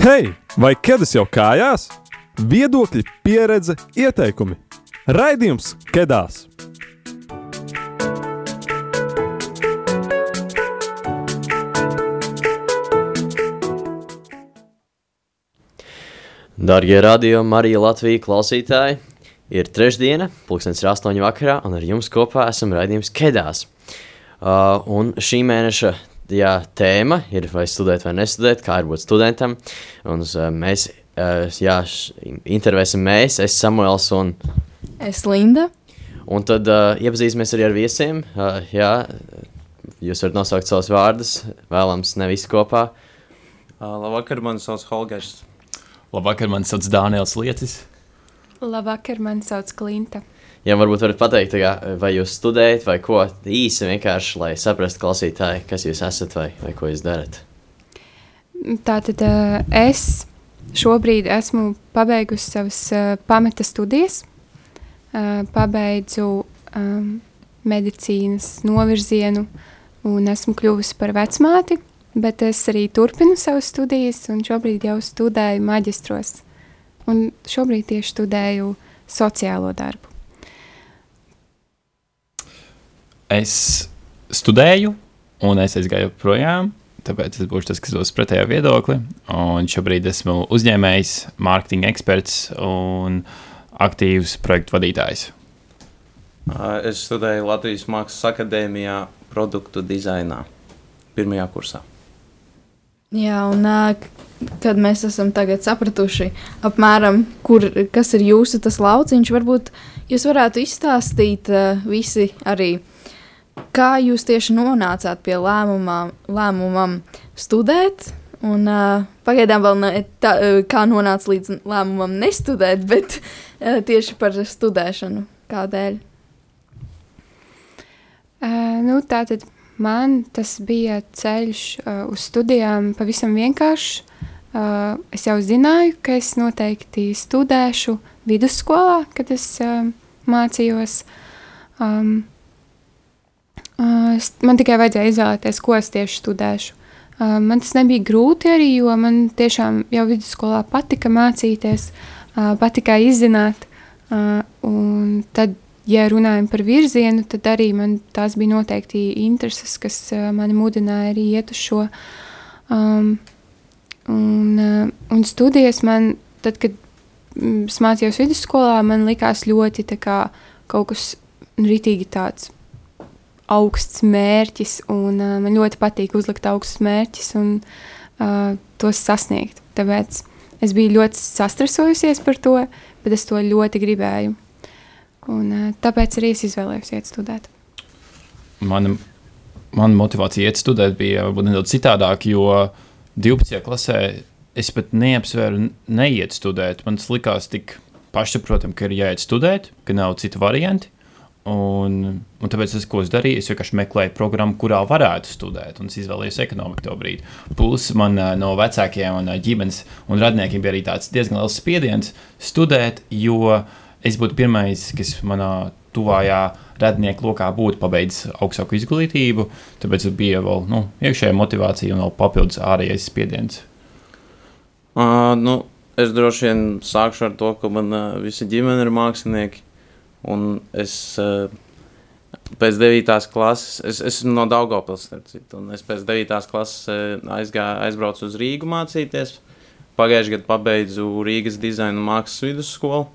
Hei, vai ķēdes jau kājās? Viedokļi, pieredze, ieteikumi. Raidījums Kedās! Darbie radio, Marija Latvijas klausītāji, ir trešdiena, pulkstenis ir astoņi vakarā, un ar jums kopā esam raidījums Kedās. Uh, un šī mēneša jā, tēma ir vai studēt vai nestudēt, kā ir būt studentam. Un uh, mēs uh, jā, intervēsim mēs, es Samuels un Es Linda. Un tad uh, iepazīsimies arī ar viesiem. Uh, jā, jūs varat nosaukt savus vārdus, vēlams, ne visi kopā. Uh, labvakar, mani sauc Holgers. Labvakar, man sauc Dānijas Lietis. Labvakar, man sauc Klinta. Jā, varbūt varat pateikt, kā, vai jūs studējat, vai ko īsi vienkārši, lai saprastu klausītāji, kas jūs esat vai, vai ko jūs darat. Tātad uh, es šobrīd esmu pabeigusi savas uh, pamata studijas. Pabeidzu um, medicīnas novirzienu un esmu kļuvusi par vecmāti, bet es arī turpinu savas studijas un šobrīd jau studēju maģistros. Un šobrīd tieši studēju sociālo darbu. Es studēju, un es aizgāju projām. Tāpēc es būšu tas, kas dos pretējo viedokli. Un šobrīd esmu uzņēmējs, mārketinga eksperts un aktīvs projektu vadītājs. Es studēju Latvijas Mākslas akadēmijā produktu dizainā, pirmajā kursā. Jā, un kad mēs esam tagad sapratuši, apmēram, kur, kas ir jūsu tas lauciņš, varbūt jūs varētu izstāstīt visi arī, kā jūs tieši nonācāt pie lēmumā, lēmumam studēt. Un, uh, pagaidām vēl ne tā, kā nonāca līdz lēmumam nestudēt, bet uh, tieši par studēšanu. Kādēļ? Uh, nu, tā tad man tas bija ceļš uh, uz studijām pavisam vienkāršs. Uh, es jau zināju, ka es noteikti studēšu vidusskolā, kad es uh, mācījos. Um, uh, es, man tikai vajadzēja izvēlēties, ko es tieši studēšu. Man tas nebija grūti arī, jo man tiešām jau vidusskolā patika mācīties, patika izzināt. Un tad ja runājam par virzienu, tad arī man tās bija noteikti intereses, kas mani mudināja arī iet uz šo. Um, un, un studijas man, tad, kad mm, es mācījos vidusskolā, man likās ļoti kā, kaut kas ritīgi tāds augsts mērķis, un uh, man ļoti patīk uzlikt augstus mērķus un uh, tos sasniegt. Tāpēc es biju ļoti sastresojusies par to, bet es to ļoti gribēju. Un, uh, tāpēc arī es izvēlējos iet studēt. Mana, mana motivācija iet studēt bija varbūt nedaudz citādāka, jo 12. klasē es pat neapsvēru neiet studēt. Man tas likās tik pašsaprotami, ka ir jāiet studēt, ka nav citu variantu. Un, un tāpēc es, ko es darīju, es vienkārši meklēju programmu, kurā varētu studēt. Un es izvēlējos ekonomiku to brīdi. Plus man no vecākiem un ģimenes un radniekiem bija arī tāds diezgan liels spiediens studēt, jo es būtu pirmais, kas manā tuvājā radnieku lokā būtu pabeidzis augstāku izglītību. Tāpēc bija vēl nu, iekšējā motivācija un vēl papildus ārējais spiediens. Uh, nu, es droši vien sākšu ar to, ka man uh, visa ģimene ir mākslinieki. Un es uh, pēc 9. klases, es esmu no Daugopils, un es pēc 9. klases uh, aizgāju, aizbraucu uz Rīgu mācīties. Pagājušajā gadā pabeidzu Rīgas dizaina mākslas vidusskolu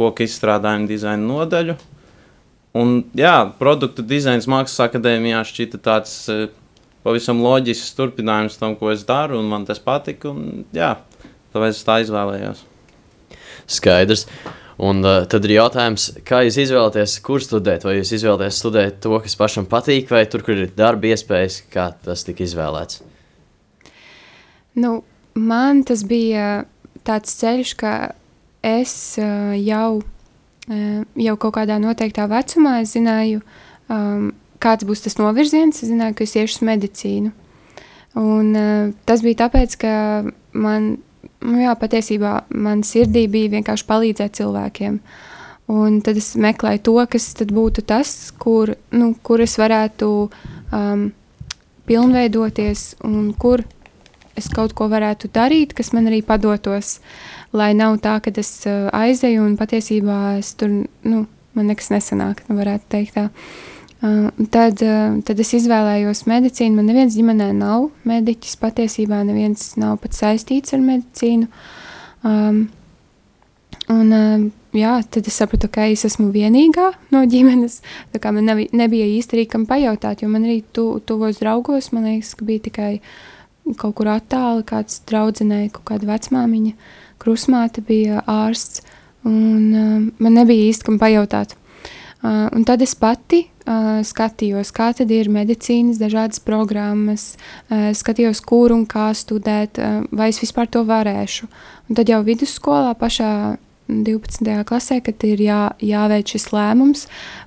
koku izstrādājumu dizaina nodaļu. Un, jā, produktu dizains Mākslas akadēmijā šķita tāds uh, pavisam loģisks turpinājums tam, ko es daru, un man tas patika. Un, jā, tāpēc es tā izvēlējos. Skaidrs. Un uh, tad ir jautājums, kā jūs izvēlaties, kur studēt? Vai jūs izvēlaties studēt to, kas pašam patīk, vai tur, kur ir darba iespējas, kā tas tika izvēlēts? Nu, man tas bija tāds ceļš, ka es uh, jau, uh, jau kaut kādā noteiktā vecumā zināju, um, kāds būs tas novirziens. Es zināju, ka es iešu uz medicīnu. Un, uh, tas bija tāpēc, ka man, jā, patiesībā man sirdī bija vienkārši palīdzēt cilvēkiem. Un tad es meklēju to, kas būtu tas, kur, nu, kur es varētu um, pilnveidoties un kur es kaut ko varētu darīt, kas man arī padotos, lai nav tā, ka es uh, aizeju un patiesībā es tur, nu, man nekas nesanāk, nu, varētu teikt tā. Uh, tad, uh, tad es izvēlējos medicīnu. Man neviens ģimenē nav mediķis. Patiesībā neviens nav pat saistīts ar medicīnu. Um, un, uh, jā, tad es sapratu, ka es esmu vienīgā no ģimenes. Man nav, nebija īsti arī kam pajautāt, jo man arī tu, tuvos draugos, man liekas, ka bija tikai kaut kur attāli kāds draudzenēja, kaut kāda vecmāmiņa, krusmāte bija ārsts, un uh, man nebija īsti kam pajautāt. Uh, un tad es pati uh, skatījos, kā tad ir medicīnas dažādas programmas, uh, skatījos, kur un kā studēt, uh, vai es vispār to varēšu. Un tad jau vidusskolā pašā 12. klasē, kad ir jā, jāveic šis lēmums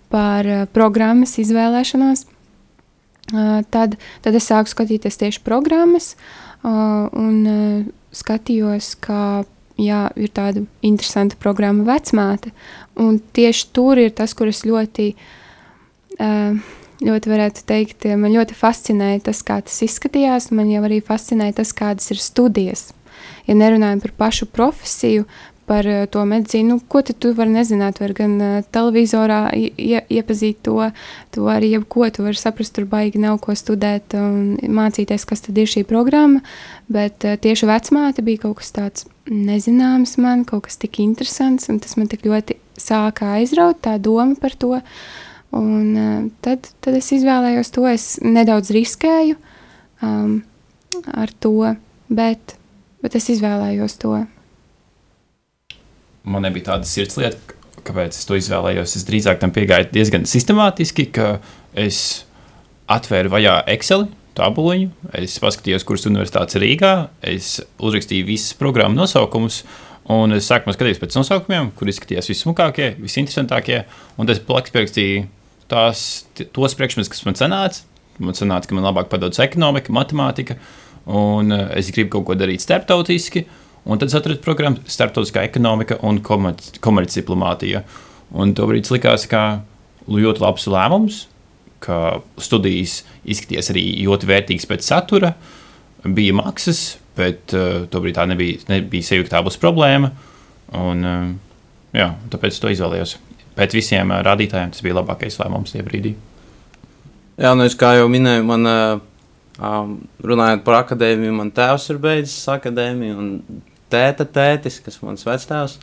par uh, programmas izvēlēšanos, uh, tad, tad es sāku skatīties tieši programmas uh, un uh, skatījos, kā jā, ir tāda interesanta programma vecmāte. Un tieši tur ir tas, kur es ļoti, ļoti varētu teikt, man ļoti fascinēja tas, kā tas izskatījās. Man jau arī fascinēja tas, kādas ir studijas. Ja nerunājam par pašu profesiju, par uh, to medicīnu. Nu, ko tu vari nezināt? Var gan uh, televizorā ie, iepazīt to, to arī jebko. Tu vari saprast, tur baigi nav ko studēt un mācīties, kas tad ir šī programma. Bet uh, tieši vecmāte bija kaut kas tāds nezināms man, kaut kas tik interesants, un tas man tik ļoti sāka aizraut, tā doma par to. Un tad, tad es izvēlējos to, es nedaudz riskēju um, ar to, bet, bet es izvēlējos to man nebija tāda sirdslieta, kāpēc es to izvēlējos. Es drīzāk tam piegāju diezgan sistemātiski, ka es atvēru vajā Excel tabuliņu, es paskatījos, kuras universitātes ir Rīgā, es uzrakstīju visas programmu nosaukumus. Un es sākumā skatījos pēc nosaukumiem, kur izskatījās vissmukākie, visinteresantākie. Un es plakāts pierakstīju tās, tos priekšmetus, kas man sanāca. Man sanāca, ka man labāk padodas ekonomika, matemātika, un uh, es gribu kaut ko darīt starptautiski. Uh, Un tad es atradu programmu Startautiskā ekonomika un komercdiplomātija. Un to brīdī likās, ka ļoti labs lēmums, ka studijas izskatījās arī ļoti vērtīgas pēc satura, bija maksas, bet uh, tobrīd tā nebija, nebija būs problēma. Un, uh, jā, tāpēc to izvēlējos. Pēc visiem uh, rādītājiem tas bija labākais lēmums tajā brīdī. Jā, nu es kā jau minēju, man uh, runājot par akadēmiju, man tēvs ir beidzis akadēmiju, un tēta tētis, kas ir mans vectēvs.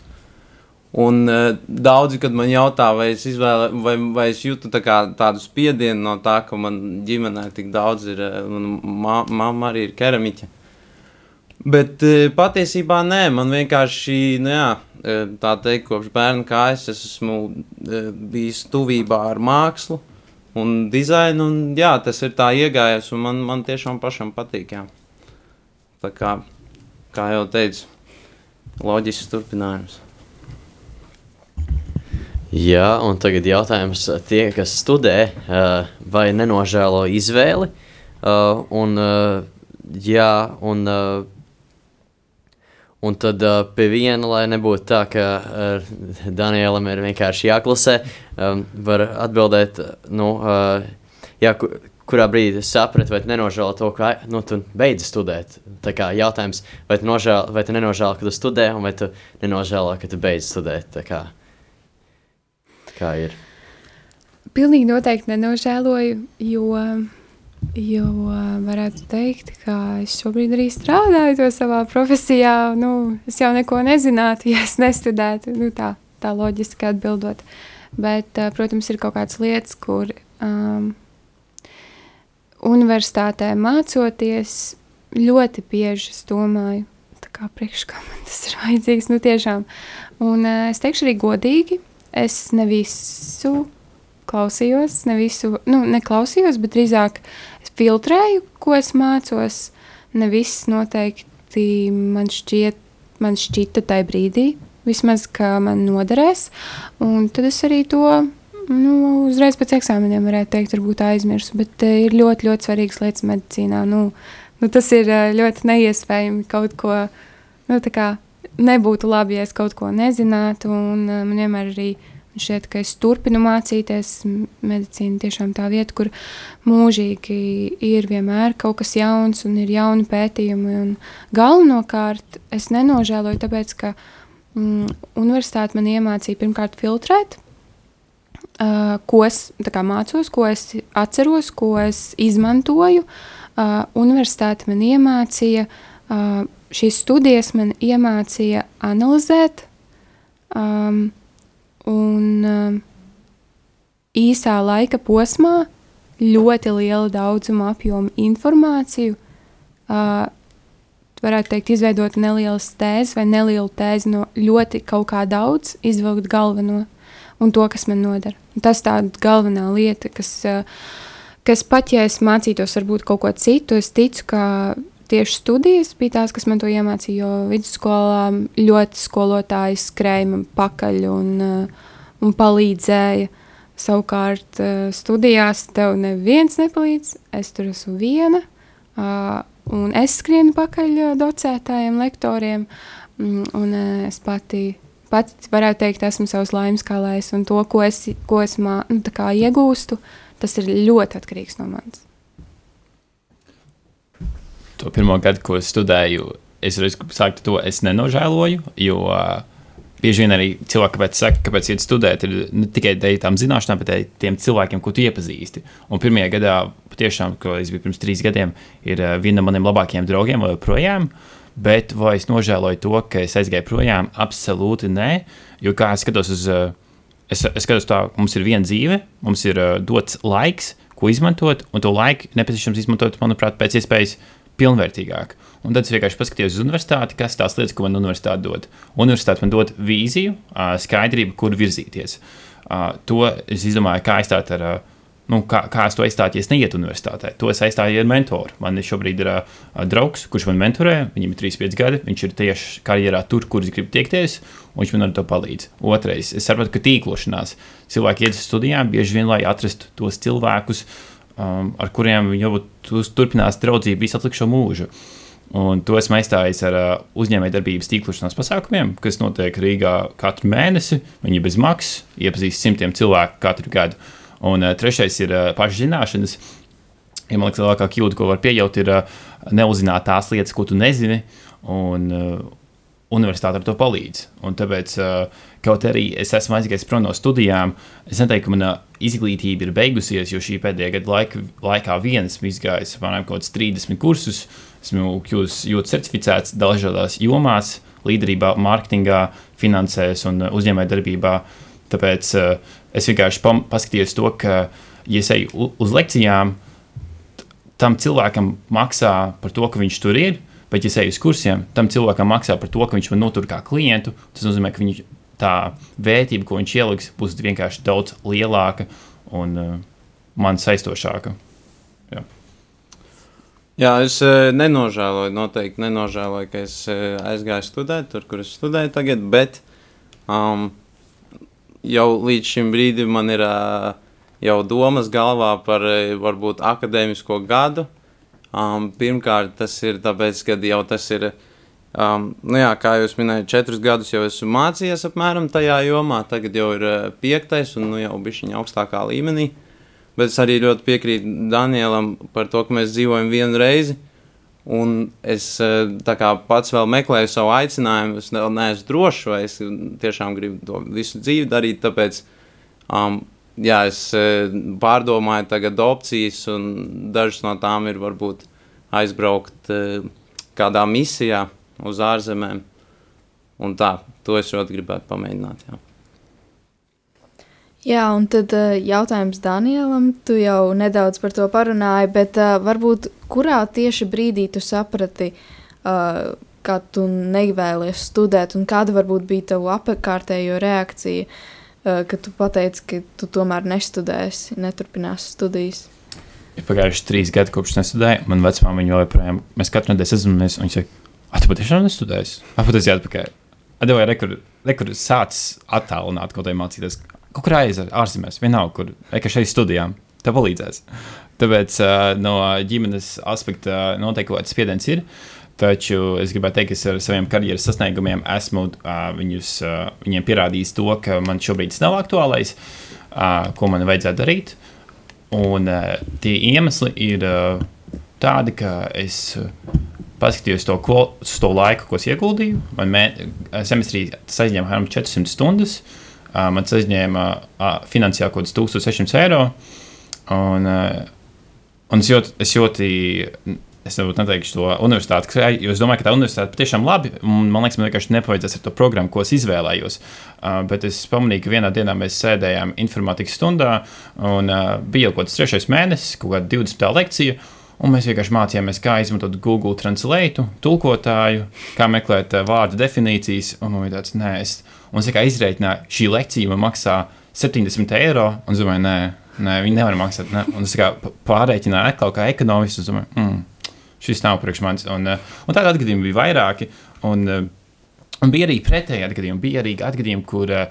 Un uh, daudzi, kad man jautā, vai es, izvēle, vai, vai es jūtu tā kā, tādu spiedienu no tā, ka man ģimenē tik daudz ir, uh, mamma arī ir keramiķa. Bet uh, patiesībā nē, man vienkārši, nu jā, tā teikt, kopš bērna kājas es esmu uh, bijis tuvībā ar mākslu un dizainu, un jā, tas ir tā iegājies, un man, man tiešām pašam patīk, jā. Tā kā, kā jau teicu, loģisks turpinājums. Jā, un tagad jautājums tie, kas studē, vai nenožēlo izvēli. Un, jā, un, un tad pie viena, lai nebūtu tā, ka Danielam ir vienkārši jāklusē, var atbildēt, nu, jā, kurā brīdī saprati, vai nenožēlo to, ka nu, tu beidzi studēt. Tā kā jautājums, vai tu, nožēl, vai tu nenožēlo, ka tu studē, vai tu nenožēlo, ka tu beidzi studēt. Tā kā, tā kā ir. Pilnīgi noteikti nenožēloju, jo, jo varētu teikt, ka es šobrīd arī strādāju to savā profesijā. Nu, es jau neko nezinātu, ja es nestudētu. Nu, tā, tā loģiski atbildot. Bet, protams, ir kaut kādas lietas, kur um, universitātē mācoties, ļoti bieži es domāju, kā priekš kā man tas ir vajadzīgs. Nu, tiešām. Un uh, es teikšu arī godīgi, es ne visu klausījos, ne visu, nu, neklausījos, bet drīzāk filtrēju, ko es mācos. Ne viss noteikti man šķiet, man šķita tajā brīdī, vismaz, ka man noderēs. Un tad es arī to nu, uzreiz pēc eksāmeniem varētu teikt, varbūt aizmirsu, bet uh, ir ļoti, ļoti svarīgas lietas medicīnā. Nu, nu, tas ir uh, ļoti neiespējami kaut ko, nu, tā kā nebūtu labi, ja es kaut ko nezinātu, un uh, man vienmēr arī Šķiet, ka es turpinu mācīties. Medicīna tiešām tā vieta, kur mūžīgi ir vienmēr kaut kas jauns un ir jauni pētījumi. Un galvenokārt es nenožēloju, tāpēc ka mm, universitāte man iemācīja pirmkārt filtrēt, uh, ko es kā, mācos, ko es atceros, ko es izmantoju. Uh, universitāte man iemācīja, uh, šīs studijas man iemācīja analizēt. Um, un uh, īsā laika posmā ļoti lielu daudzumu apjomu informāciju. Uh, varētu teikt, izveidot nelielu tēzi vai nelielu tēzi no ļoti kaut kā daudz, izvilkt galveno un to, kas man nodara. Un tas tā galvenā lieta, kas, uh, kas pat ja es mācītos varbūt kaut ko citu, es ticu, ka tieši studijas bija tās, kas man to iemācīja. Jo vidusskolā ļoti skolotāji skrēja man pakaļ un, uh, un palīdzēja. Savukārt, uh, studijās tev neviens nepalīdz. Es tur esmu viena, un es skrienu pakaļ docētājiem, lektoriem. Mm, un es pati, pati varētu teikt, esmu savs laimes kalējs, un to, ko es, ko es mā, nu, iegūstu, tas ir ļoti atkarīgs no manis to pirmo gadu, ko es studēju, es sāku to es nenožēloju. Jo uh, bieži vien arī cilvēki, kāpēc saka, kāpēc iet studēt, ir ne tikai dēļ tām zināšanām, bet arī tiem cilvēkiem, ko tu iepazīsti. Un pirmajā gadā, patiešām, ko es biju pirms trīs gadiem, ir uh, viena no maniem labākajiem draugiem joprojām. Bet vai es nožēloju to, ka es aizgāju projām? Absolūti nē. Jo kā es skatos uz, uh, es, es skatos tā, mums ir viena dzīve, mums ir uh, dots laiks, ko izmantot, un to laiku nepieciešams izmantot, manuprāt, pēc iespējas pilnvērtīgāk. Un tad es vienkārši paskatījos uz universitāti, kas tās lietas, ko man universitāte dod. Universitāte man dod vīziju, skaidrību, kur virzīties. To es izdomāju, kā aizstāt ar. Nu, kā, kā es to aizstāju, ja es neietu universitātē? To es aizstāju ar mentoru. Man šobrīd ir uh, draugs, kurš man mentorē. Viņam ir 35 gadi. Viņš ir tieši karjerā tur, kur es gribu tiekties, un viņš man ar to palīdz. Otrais, es saprotu, ka tīklošanās cilvēki iet uz studijām bieži vien, lai atrastu tos cilvēkus, uh, um, ar kuriem viņi varbūt turpinās draudzību visu atlikušo mūžu. Un to esmu aizstājis ar uh, uzņēmējdarbības tīklošanās pasākumiem, kas notiek Rīgā katru mēnesi. Viņi bez maksas iepazīst simtiem cilvēku katru gadu. Un uh, trešais ir uh, pašzināšanas. Ja man liekas, lielākā kļūda, ko var pieļaut, ir uh, neuzzināt tās lietas, ko tu nezini. Un, uh, universitāte ar to palīdz. Un tāpēc, uh, kaut arī es esmu aizgājis prom no studijām, es neteiktu, ka mana izglītība ir beigusies, jo šī pēdējā gada laika, laikā viens esmu izgājis apmēram kaut kādus 30 kursus, esmu kļuvis ļoti certificēts dažādās jomās, līderībā, mārketingā, finansēs un uzņēmējdarbībā. Tāpēc uh, es vienkārši paskatījos to, ka, ja es eju uz lekcijām, tam cilvēkam maksā par to, ka viņš tur ir Bet, ja eju uz kursiem, tam cilvēkam maksā par to, ka viņš man notur kā klientu. Tas nozīmē, ka viņš, tā vērtība, ko viņš ieliks, būs vienkārši daudz lielāka un uh, man saistošāka. Jā. Jā, es uh, nenožēloju, noteikti nenožēloju, ka es uh, aizgāju studēt tur, kur es studēju tagad, bet um, jau līdz šim brīdim man ir uh, jau domas galvā par uh, varbūt akadēmisko gadu, Um, pirmkārt, tas ir tāpēc, ka jau tas ir, um, nu jā, kā jūs minējāt, četrus gadus jau esmu mācījies apmēram tajā jomā. Tagad jau ir uh, piektais un nu, jau bišķiņa augstākā līmenī. Bet es arī ļoti piekrītu Danielam par to, ka mēs dzīvojam vienu reizi. Un es uh, pats vēl meklēju savu aicinājumu. Es vēl neesmu drošs, vai es tiešām gribu to visu dzīvi darīt. Tāpēc um, jā, es e, pārdomāju tagad opcijas, un dažas no tām ir varbūt aizbraukt e, kādā misijā uz ārzemēm. Un tā, to es ļoti gribētu pamēģināt. Jā. Jā, un tad e, jautājums Danielam, tu jau nedaudz par to parunāji, bet uh, varbūt kurā tieši brīdī tu saprati, uh, ka tu nevēlies studēt, un kāda varbūt bija tava apkārtējo reakcija? Uh, Eh, ka tu pateici, ka tu tomēr nestudēsi, neturpināsi studijas? Ir pagājuši trīs gadi, kopš nestudēju. Man vecumā viņa joprojām, mēs katru nedēļu sazināmies, un viņa saka, ah, tu patiešām nestudēsi? Atpakaļ, atpakaļ. Atdevēja rekur, rekur sācis attālināt kaut kā mācīties. Kaut kur aiziet ārzemēs, vienalga, kur, eka šeit studijām, tev palīdzēs. Tāpēc no ģimenes aspekta noteikti kaut kāds spiediens ir. Taču es gribētu teikt, ka es ar saviem karjeras sasniegumiem esmu viņus, viņiem pierādījis to, ka man šobrīd nav aktuālais, ko man vajadzētu darīt. Un tie iemesli ir tādi, ka es paskatījos to, ko, to laiku, ko es ieguldīju. Man mē, semestrī apmēram 400 stundas. Uh, man aizņēma finansiāli kaut kāds 1600 eiro. Un, un es, jūt, es jūti es neteikšu to universitāti, jo es domāju, ka tā universitāte patiešām labi. Man liekas, man vienkārši nepaveidzēs ar to programmu, ko es izvēlējos. Bet es pamanīju, ka vienā dienā mēs sēdējām informātikas stundā, un bija kaut kāds trešais mēnesis, kaut kāda 20. lekcija. Un mēs vienkārši mācījāmies, kā izmantot Google Translate, tulkotāju, kā meklēt vārdu definīcijas. Un man bija tāds, nē, es, un es izreikināju, šī lekcija man maksā 70 eiro. Un es domāju, nē, nē viņi nevar maksāt. Ne? Un es pārreikināju, kā, kā ekonomists. Es domāju, mm, šis nav priekš manis. Un, eh, un tādi gadījumi bija vairāki. Un, eh, Un bija arī pretēji gadījumi. Bija arī gadījumi, kur uh,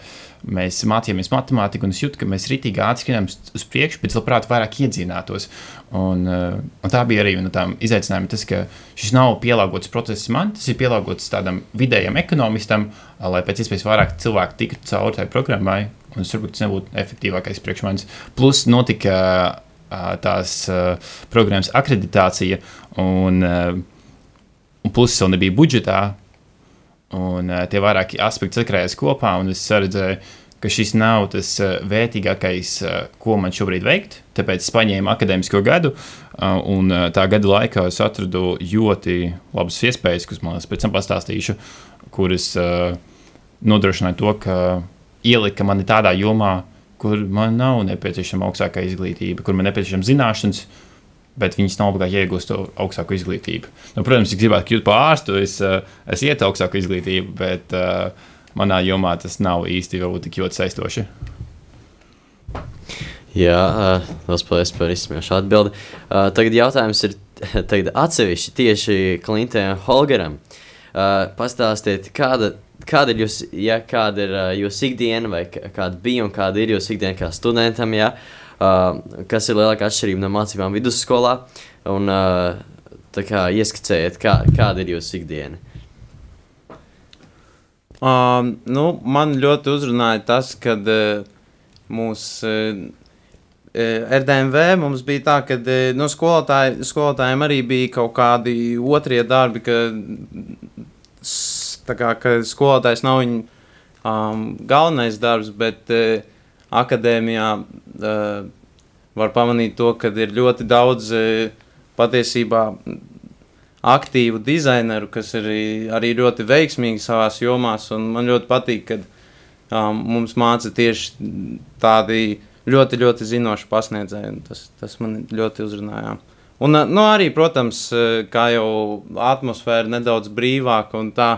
mēs mācījāmies matemātiku, un es jūtu, ka mēs ritīgi ātri skrienam uz priekšu, bet labprāt vairāk iedzinātos. Un, uh, un tā bija arī viena no tām izaicinājumiem, tas, ka šis nav pielāgots process man, tas ir pielāgots tādam vidējam ekonomistam, uh, lai pēc iespējas vairāk cilvēku tiktu cauri tai programmai, un es varbūt tas nebūtu efektīvākais priekš manis. Plus notika tās programmas akreditācija, un, un puses vēl nebija budžetā. Un, tie vairāki aspekti sakrājas kopā, un es redzēju, ka šis nav tas vērtīgākais, ko man šobrīd veikt. Tāpēc es paņēmu akadēmisko gadu, un tā gada laikā es atradu ļoti labas iespējas, kuras man pēc tam pastāstīšu, kuras nodrošināja to, ka ielika mani tādā jomā, kur man nav nepieciešama augstākā izglītība, kur man nepieciešama zināšanas, bet viņas nav obligāti iegūst to augstāko izglītību. Nu, protams, ja gribētu kļūt par ārstu, es, eh, es ietu augstāku izglītību, bet uh, manā jomā tas nav īsti tik ļoti saistoši. Jā, liels paldies par izsmiešu atbildi. Tagad jautājums ir tagad atsevišķi tieši Klintam Holgeram. Pastāstiet, kāda kāda ir jūsu ja, kāda ir, uh, jūs ikdiena, vai kāda bija un kāda ir jūsu ikdiena kā studentam, ja, kas ir lielākā atšķirība no mācībām vidusskolā, un kā, ieskicējiet, kā, kāda ir jūsu ikdiena. Um, nu, man ļoti uzrunāja tas, kad uh, mūsu uh, RDMV mums bija tā, ka nu, skolotāji, skolotājiem arī bija kaut kādi otrie darbi, ka kā, ka skolotājs nav viņa um, galvenais darbs, bet uh, akadēmijā uh, var pamanīt to, ka ir ļoti daudz uh, patiesībā aktīvu dizaineru, kas ir arī, ļoti veiksmīgi savā jomā. Man ļoti patīk, ka um, mums māca tieši tādi ļoti, ļoti zinoši pasniedzēji. Tas, tas man ļoti uzrunāja. Un, nu, arī, protams, kā jau atmosfēra nedaudz brīvāka un tā,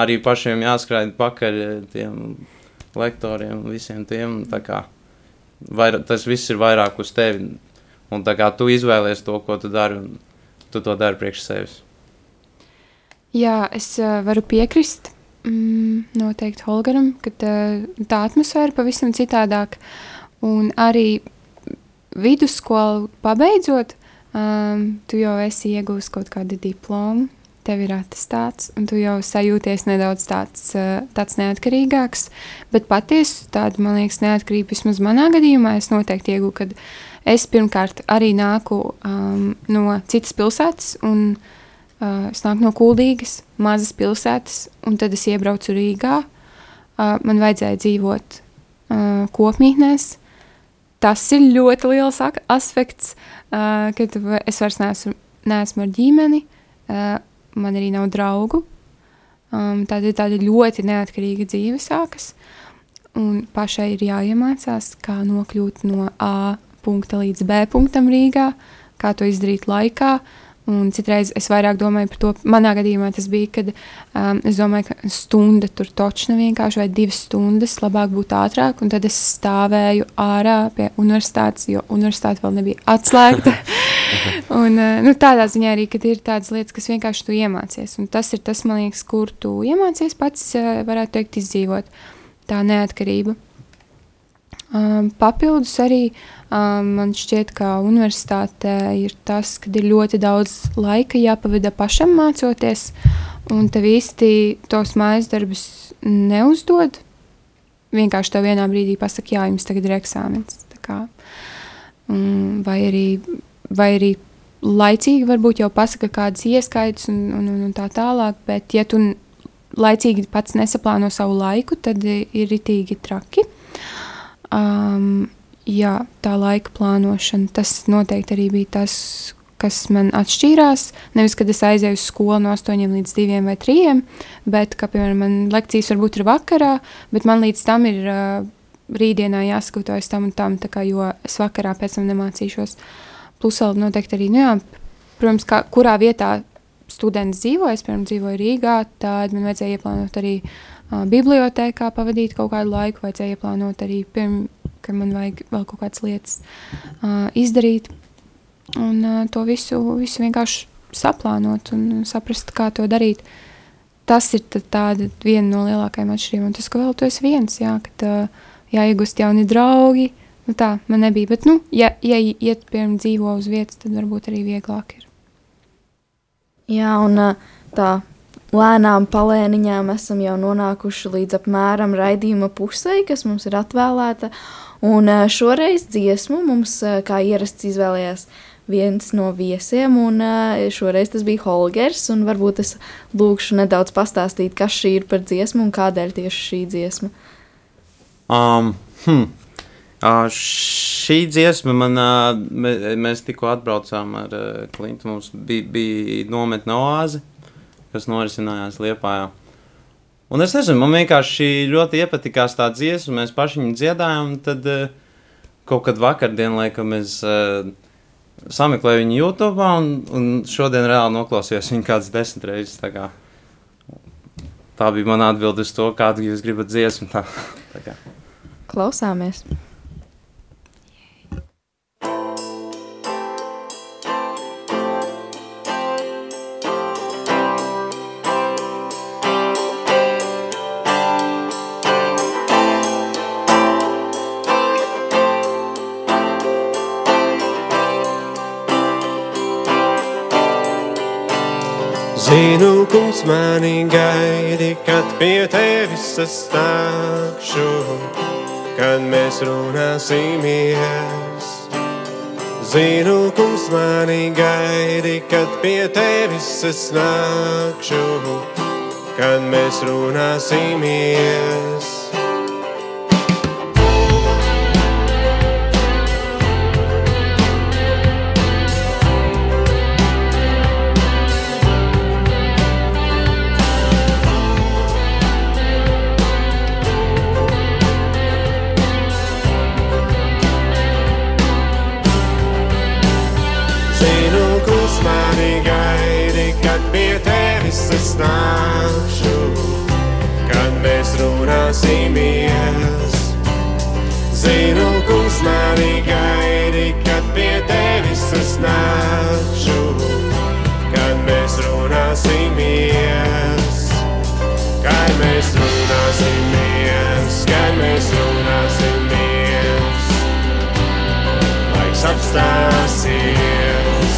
arī pašiem jāskraida pakaļ eh, tiem lektoriem un visiem tiem. Kā, vair, tas viss ir vairāk uz tevi. Un kā tu izvēlies to, ko tu dari, un tu to dari priekš sevis. Jā, es uh, varu piekrist mm, noteikti Holgaram, ka tā, tā atmosfēra pavisam citādāk. Un arī vidusskolu pabeidzot, um, tu jau esi iegūst kaut kādu diplomu tev ir attestāts, un tu jau sajūties nedaudz tāds, eh, tāds neatkarīgāks. Bet patiesi tāda, man liekas, neatkarība vismaz manā gadījumā es noteikti iegūstu, kad es pirmkārt arī nāku um, no citas pilsētas, un uh, es nāku no Kuldīgas, mazas pilsētas, un tad es iebraucu Rīgā. Uh, man vajadzēja dzīvot uh, kopmītnēs. Tas ir ļoti liels aspekts, uh, kad es vairs neesmu, neesmu ar ģimeni. Uh, man arī nav draugu. Um, tāda ir tāda ļoti neatkarīga dzīve sākas. Un pašai ir jāiemācās, kā nokļūt no A punkta līdz B punktam Rīgā, kā to izdarīt laikā, Un citreiz es vairāk domāju par to, manā gadījumā tas bija, kad um, es domāju, ka stunda tur točna vienkārši vai divas stundas labāk būtu ātrāk, un tad es stāvēju ārā pie universitātes, jo universitāte vēl nebija atslēgta. un, uh, nu, tādā ziņā arī, kad ir tādas lietas, kas vienkārši tu iemācies, un tas ir tas, man liekas, kur tu iemācies pats, uh, varētu teikt, izdzīvot tā neatkarība. Um, papildus arī um, man šķiet, ka universitātē ir tas, ka ir ļoti daudz laika jāpavada pašam mācoties, un tev īsti tos mājas darbus neuzdod. Vienkārši tev vienā brīdī pasakā, jā, jums tagad ir eksāmens. Vai arī, vai arī laicīgi varbūt jau pasaka kādas ieskaitas un, un, un, un tā tālāk, bet ja tu laicīgi pats nesaplāno savu laiku, tad ir ritīgi traki. Um, jā, tā laika plānošana, tas noteikti arī bija tas, kas man atšķīrās. Nevis, kad es aizēju uz skolu no 8 līdz 2 vai 3, bet, ka, piemēram, man lekcijas varbūt ir vakarā, bet man līdz tam ir uh, rītdienā jāsagatavojas tam un tam, kā, jo es vakarā pēc tam nemācīšos. Plus vēl noteikti arī, nu jā, protams, kā, kurā vietā students dzīvo, es, piemēram, dzīvoju Rīgā, tad man vajadzēja ieplānot arī bibliotēkā pavadīt kaut kādu laiku, vajadzēja ieplānot arī, piemēram, ka man vajag vēl kaut kādas lietas uh, izdarīt. Un uh, to visu, visu vienkārši saplānot un saprast, kā to darīt. Tas ir tāda viena no lielākajām atšķirībām. Un tas, ka vēl tu esi viens, jā, kad uh, jāiegūst jauni draugi. Nu tā man nebija. Bet, nu, ja, ja iet, piemēram, dzīvo uz vietas, tad varbūt arī vieglāk ir. Jā, un tā lēnām palēniņām esam jau nonākuši līdz apmēram raidījuma pusē, kas mums ir atvēlēta. Un šoreiz dziesmu mums, kā ierasts, izvēlējās viens no viesiem, un šoreiz tas bija Holgers. Varbūt es lūkšu nedaudz pastāstīt, kas šī ir par dziesmu un kādēļ tieši šī dziesma. Um, hm. Uh, šī dziesma, man, uh, mē, mēs tikko atbraucām ar uh, Klintu. Mums bija, bija nometne oāze, kas norisinājās Liepājā. Un es nezinu, man vienkārši ļoti iepatikās tā dziesma, mēs paši viņu dziedājām. Tad uh, kaut kad vakardien, laikam, es uh, sameklēju viņu YouTube, un, un šodien reāli noklausījos viņu kādas desmit reizes. Tā, kā. tā bija mana atbilde uz to, kādu jūs gribat dziesmu. Tā, tā kā. Klausāmies! Kungs mani gaidi, kad pie tevis es nākšu, kad mēs runāsimies. Zinu, kungs mani gaidi, kad pie tevis es nākšu, kad mēs runāsimies. Laiks apstāsies.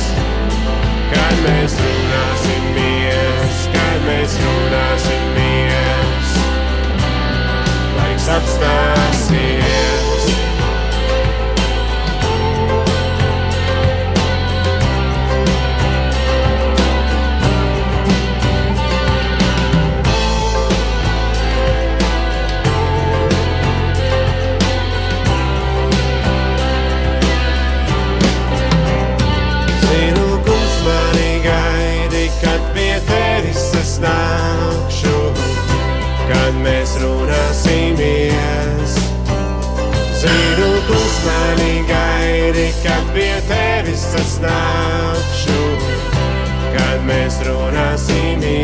Kad mēs runāsimies, kad mēs runāsimies apstāsies. Kad pie tevis es nākšu, kad mēs runāsimies.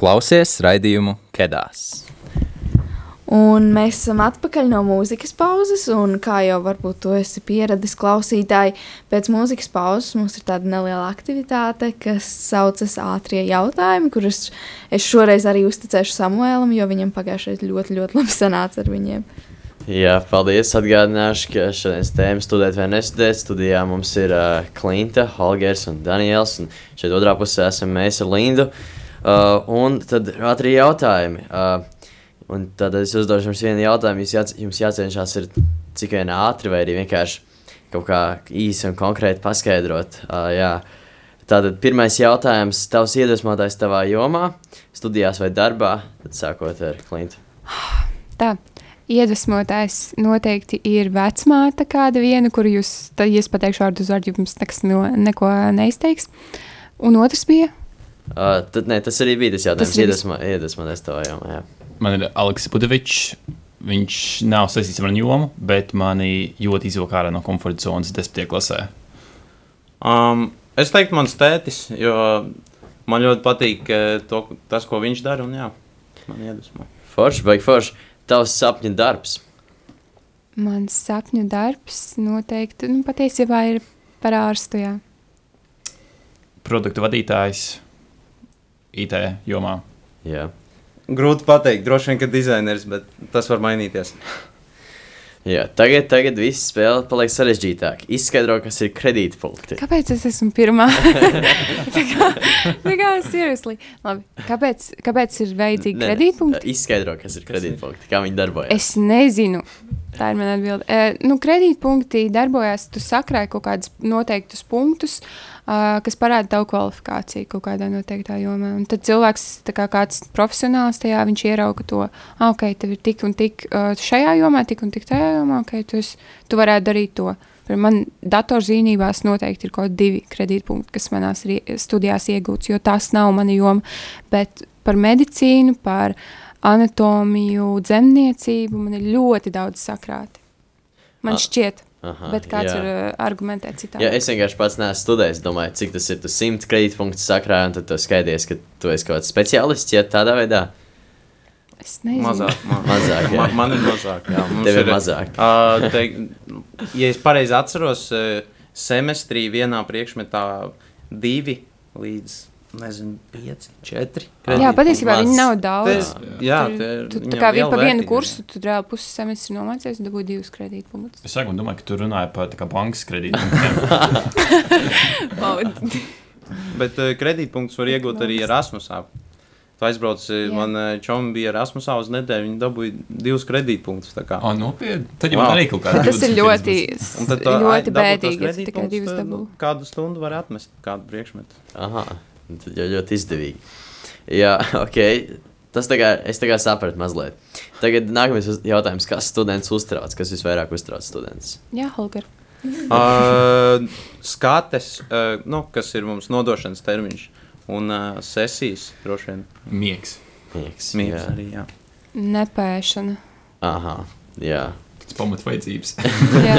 klausies raidījumu Kedās. Un mēs esam atpakaļ no mūzikas pauzes, un kā jau varbūt to esi pieradis klausītāji, pēc mūzikas pauzes mums ir tāda neliela aktivitāte, kas saucas ātrie jautājumi, kurus es šoreiz arī uzticēšu Samuēlam, jo viņam pagājušajā ļoti, ļoti labi sanāca ar viņiem. Jā, paldies. Atgādināšu, ka šodienas tēma studēt vai nestudēt. Studijā mums ir uh, Klimta, Holgers un Daniels. Un šeit otrā pusē esam mēs ar Lindu. Uh, un tad ātrie jautājumi. Uh, un tad es uzdošu jums vienu jautājumu. Jūs jāc, jums jācenšas ir cik vien ātri vai arī vienkārši kaut kā īsi un konkrēti paskaidrot. Uh, jā. Tātad pirmais jautājums. Tavs iedvesmotājs tavā jomā, studijās vai darbā? Tad sākot ar Klimtu. Tā. Iedvesmotājs noteikti ir vecmāte, kāda viena, kuru jūs, tad, ja es pateikšu vārdu uz vārdu, jums nekas no, neko neizteiks. Un otrs bija Uh, tad, nē, tas arī bija tas jautājums. Tas Iedvesmo- Iedvesmoties tavā jomā. Jā. Man ir Aleksis Budevičs. Viņš nav saistīts ar manu jomu, bet mani ļoti izvilka ārā no komforta zonas 10. klasē. Um, es teiktu, mans tētis, jo man ļoti patīk eh, to, tas, ko viņš dara. Un, jā, man iedvesmo. Forši, baigi forši. Tavs sapņu darbs. mans sapņu darbs. Noteikti, nu, patiesībā ir par ārstu. Jā. Produktu vadītājs IT jomā. Jā. Grūti pateikt, droši vien, ka dizainers, bet tas var mainīties. Jā, tagad, tagad viss spēle paliek sarežģītāk. Izskaidro, kas ir kredītpunkti. Kāpēc es esmu pirmā? tā kā, tā kā seriously. Labi, kāpēc, kāpēc ir vajadzīgi kredītpunkti? Izskaidro, kas ir kredītpunkti, kā viņi darbojas. Es nezinu. Tā ir mana atbilde. E, nu, kredītpunkti darbojas, tu sakrāji kaut kādus noteiktus punktus, uh, kas parāda tavu kvalifikāciju kaut kādā noteiktā jomā. Un tad cilvēks, kā kāds profesionāls tajā, viņš ierauga to, ah, ok, tev ir tik un tik šajā jomā, tik un tik tajā jomā, ok, tu, esi, tu varētu darīt to. Man datorzīmībās noteikti ir kaut kādi divi kredītpunkti, kas manās studijās iegūts, jo tas nav mana joma. Bet par medicīnu, par anatomiju, dzemniecību man ir ļoti daudz sakrāti. Man šķiet, Aha, bet kāds jā. ir uh, argumentēt citādi? Jā, es vienkārši pats neesmu studējis. Domāju, cik tas ir. Tu simt kredītpunktus sakrāji, un tad tu skaties, ka tu esi kaut kāds speciālists, ja tādā veidā. Es nezinu. Mazāk, man, Mazāk, jā. man, man ir mazāk. Jā, Tev ir mazāk. Uh, te, ja es pareizi atceros, eh, semestrī vienā priekšmetā divi līdz nezinu, pieci, četri. Jā, patiesībā viņi nav daudz. Te, jā, Tur- te, Tu, viņam kā liela pa vienu kursu, tu reāli pusi semestri nomācies un dabūji divus kredītpunktus. Es sākumā domāju, ka tu runāji par tā kā bankas kredītiem. Bet uh, kredītpunktus var iegūt arī Erasmusā. Tu aizbrauc. Jā. man eh, čomi bija Erasmusā uz nedēļu, viņi dabūja divus kredītpunktus. tā kā. O, nopietni. Tad jau Wow. arī kaut kāda Tas ir ļoti, ļoti bēdīgi, ja tikai divus nu, Kādu stundu var atmest, kādu priekšmetu. Aha, tad jau ļoti izdevīgi. Jā, ok. Tas tā kā, es tā kā sapratu mazliet. Tagad nākamais uz- jautājums, kas students uztrauc, kas visvairāk uztrauc students? Jā, Holger. uh, skates, uh, nu, kas ir mums nodošanas termiņš, un uh, sesijas droši vien. Miegs. Miegs, Mīgs jā. arī, jā. Nepēšana. Aha, jā. Tas pamatvajadzības. Jā.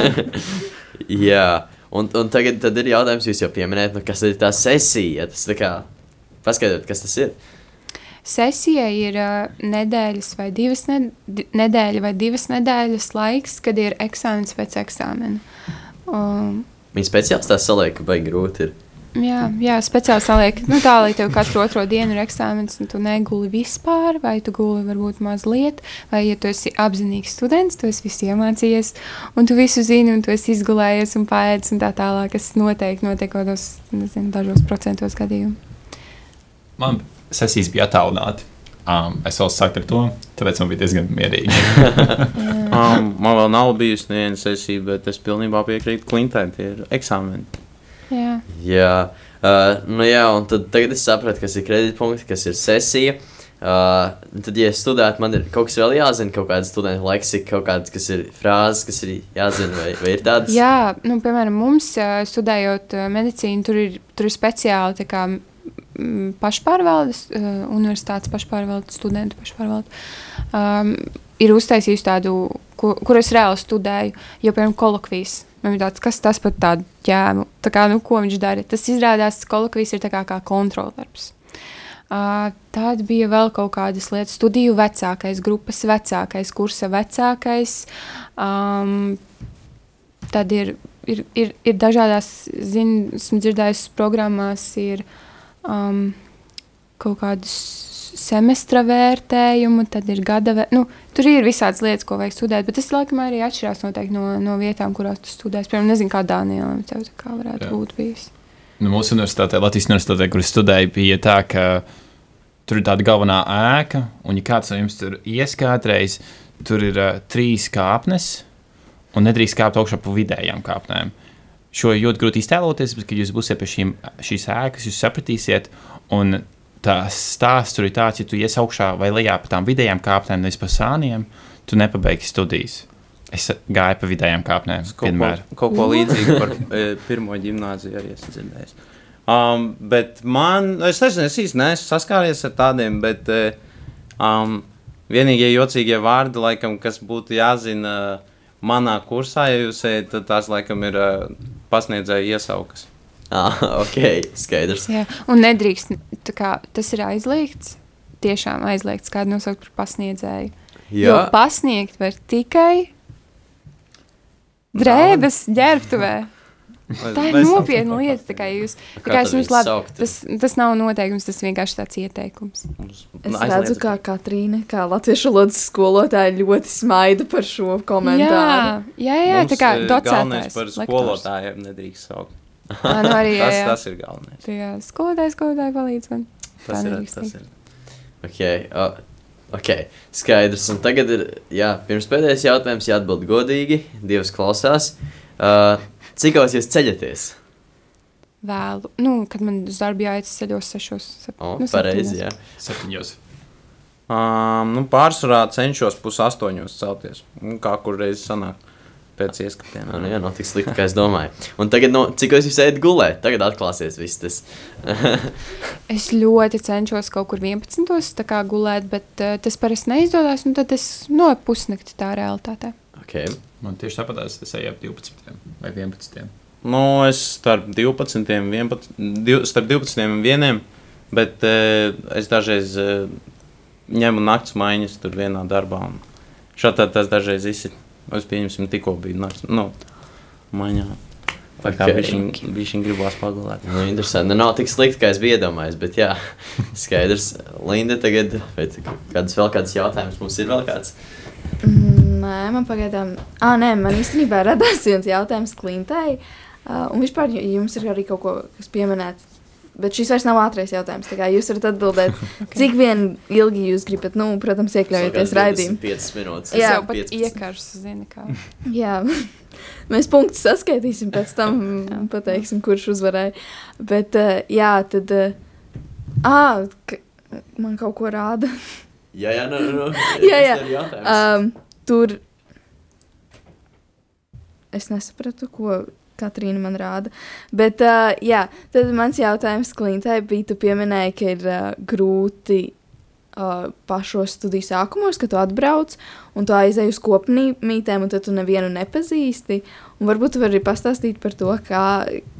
jā. Un, un tagad tad ir jautājums, jūs jau pieminējat, nu, kas ir tā sesija? Tas tā kā, paskaidrot, kas tas ir. Sesija ir uh, nedēļas vai divas ne nedēļa vai divas nedēļas laiks, kad ir eksāmenis pēc eksāmena. Um, Viņa speciāls tā saliek, ka baigi grūti ir. Jā, jā, speciāli saliek nu, tā, lai tev katru otro dienu ir eksāmenis, un tu neguli vispār, vai tu guli varbūt mazliet, vai ja tu esi apzinīgs students, tu esi visu iemācījies, un tu visu zini, un tu esi izgulējies un pēdis, un tā tālāk, kas noteikti notiek kaut kādos, nezinu, dažos procentos gadījumu. Man sesijas bija attālināti. Um, es vēl saku ar to, tāpēc man bija diezgan mierīgi. Um, man vēl nav bijusi neviena sesija, bet es pilnībā piekrītu Klintai. Tie ir eksāmeni. Jā. Jā, uh, nu jā, un tad tagad es sapratu, kas ir kredītpunkti, kas ir sesija. Uh, tad, ja es studētu, man ir kaut kas vēl jāzina, kaut kāda studenta leksika, kaut kādas, kas ir frāzes, kas ir jāzina, vai, vai ir tādas. Jā, nu, piemēram, mums ā, studējot ā, medicīnu, tur ir, tur ir speciāli tā kā, pašpārvaldes, ā, universitātes pašpārvaldes, studentu pašpārvalde. Um, ir uztaisījusi tādu, kur, kur es reāli studēju, jo, piemēram, kolokvijas. Man ir tāds, kas tas par tādu ķēmu, tā kā, nu, ko viņš dara. Tas izrādās, ka kolokvijas ir tā kā, kā kontroldarbs. Uh, tad bija vēl kaut kādas lietas, studiju vecākais, grupas vecākais, kursa vecākais. Um, tad ir, ir, ir, ir dažādās, zinu, esmu dzirdējusi, programmās ir um, kaut kādas semestra vērtējumu, tad ir gada vērtējumu. Nu, tur ir visādas lietas, ko vajag studēt, bet tas laikam arī atšķirās noteikti no, no vietām, kurās tu studēsi. Piemēram, nezinu, kā Dānijā tev tā kā varētu Jā. Būt bijis. Nu, mūsu universitātē, Latvijas universitātē, kur es studēju, bija tā, ka tur ir tāda galvenā ēka, un, ja kāds no jums tur ies kādreiz, tur ir uh, trīs kāpnes, un nedrīkst kāpt augšā pa vidējām kāpnēm. Šo ļoti grūti iztēloties, bet, kad jūs būsiet pie šīm, šīs ēkas, jūs sapratīsiet, un tās stāsts tur ir tāds, ja tu ies augšā vai lejā pa tām vidējām kāpnēm, nevis pa sāniem, tu nepabeigsi studijas. Es gāju pa vidējām kāpnēm. Kaut ko, vienmēr. kaut ko līdzīgu par e, pirmo gimnāziju arī esmu dzirdējis. Um, bet man, es nezinu, es īsti neesmu saskāries ar tādiem, bet e, um, vienīgie jocīgie vārdi, laikam, kas būtu jāzina manā kursā, ja jūs ejat, tad tās laikam ir uh, pasniedzēja iesaukas. Ah, ok, skaidrs. Jā, un nedrīkst, tā kā tas ir aizliegts, tiešām aizliegts kādu nosaukt par pasniedzēju. Jo Jā, pasniegt var tikai drēbes ģērbtuvē. Tā ir nopietna lieta. tā kā Jūs, tā Kā es jums labi, tas, tas nav noteikums, tas vienkārši tāds ieteikums. Mums- Es redzu, kā Katrīna, kā latviešu valodas skolotāja, ļoti smaida par šo komentāru. Jā, jā, jā tā kā Mums, e, docētājs. Galvenais par lektors. skolotājiem nedrīkst saukt. Ā, nu arī, jā, Tas, jā. tas ir galvenais. Jā, skolotājs, skolotāji palīdz man. Tas ir, tas ir. ok. Uh, ok, skaidrs. Un tagad ir, jā, pirms pēdējais jautājums jāatbild godīgi. Dievs klausās. Uh, cik jūs jūs ceļaties? Vēlu, nu, kad man uz darbu jāiet ceļos sešos. sep- O, nu, pareizi, jā. Septiņos. Um, nu, pārsvarā cenšos pusastoņos celties. Un Kā kur reiz sanāk pēc ieskatiem. Nu, jā, nav tik slikti, kā es domāju. Un tagad, no, cik jūs ejat gulēt? Tagad atklāsies viss tas. Es ļoti cenšos kaut kur 11. tā kā gulēt, bet uh, tas parasti neizdodas, un tad es no pusnakti tā realitātē. okay. Man tieši tāpat es eju ap 12 vai 11. Nu, es starp 12, 11, div, starp 12 un 1, bet e, es dažreiz e, ņemu naktas maiņas tur vienā darbā. un Šādi tas dažreiz izsit. Es pieņemsim, tikko biju naktas nu, maiņā. Tā kā bija šī gribās pagulēt. Nu, interesanti. Nu, nav tik slikti, kā es biju iedomājies, bet jā, skaidrs. Linda, tagad, kādas vēl kādas jautājumas mums ir vēl kāds? Mm, Nē, man pagaidām, ah, nē, man īstenībā radās viens jautājums Klintai. Uh, un vispār jums ir arī kaut ko, kas pieminēts. Bet šis vairs nav ātrākais jautājums. Jūs varat atbildēt, okay. cik vien ilgi jūs gribat, nu, protams, iekļaujoties raidījumā. 5 minūtes. Es Jā, jau pat 15. iekaršu, zini, kā. Jā, mēs punktus saskaitīsim, pēc tam pateiksim, kurš uzvarēja. Bet, uh, jā, tad. Uh, ah, ka, man kaut ko rāda. Jā, jā, nu, nu, Jā, jā. ir jautājums. Um, tur es nesapratu, ko Katrīna man rāda. Bet, uh, jā, tad mans jautājums Klintai bija, tu pieminēji, ka ir uh, grūti uh, pašos studiju sākumos, kad tu atbrauc un tu aizej uz kopmītēm, un tad tu nevienu nepazīsti. Un varbūt tu vari pastāstīt par to, kā,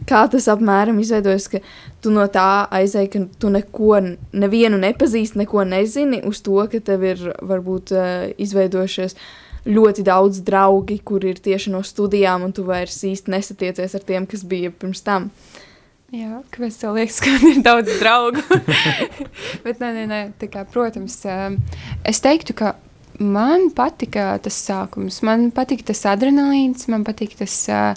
kā tas apmēram izveidojas, ka tu no tā aizej, ka tu neko, nevienu nepazīsti, neko nezini, uz to, ka tev ir varbūt uh, izveidojušies ļoti daudz draugi, kur ir tieši no studijām, un tu vairs īsti nesatiecies ar tiem, kas bija pirms tam. Jā, kāpēc tev liekas, ka man ir daudz draugu? Bet, nē, nē, nē, tā kā, protams, es teiktu, ka man patika tas sākums. Man patika tas adrenalīns, man patika tas, ā,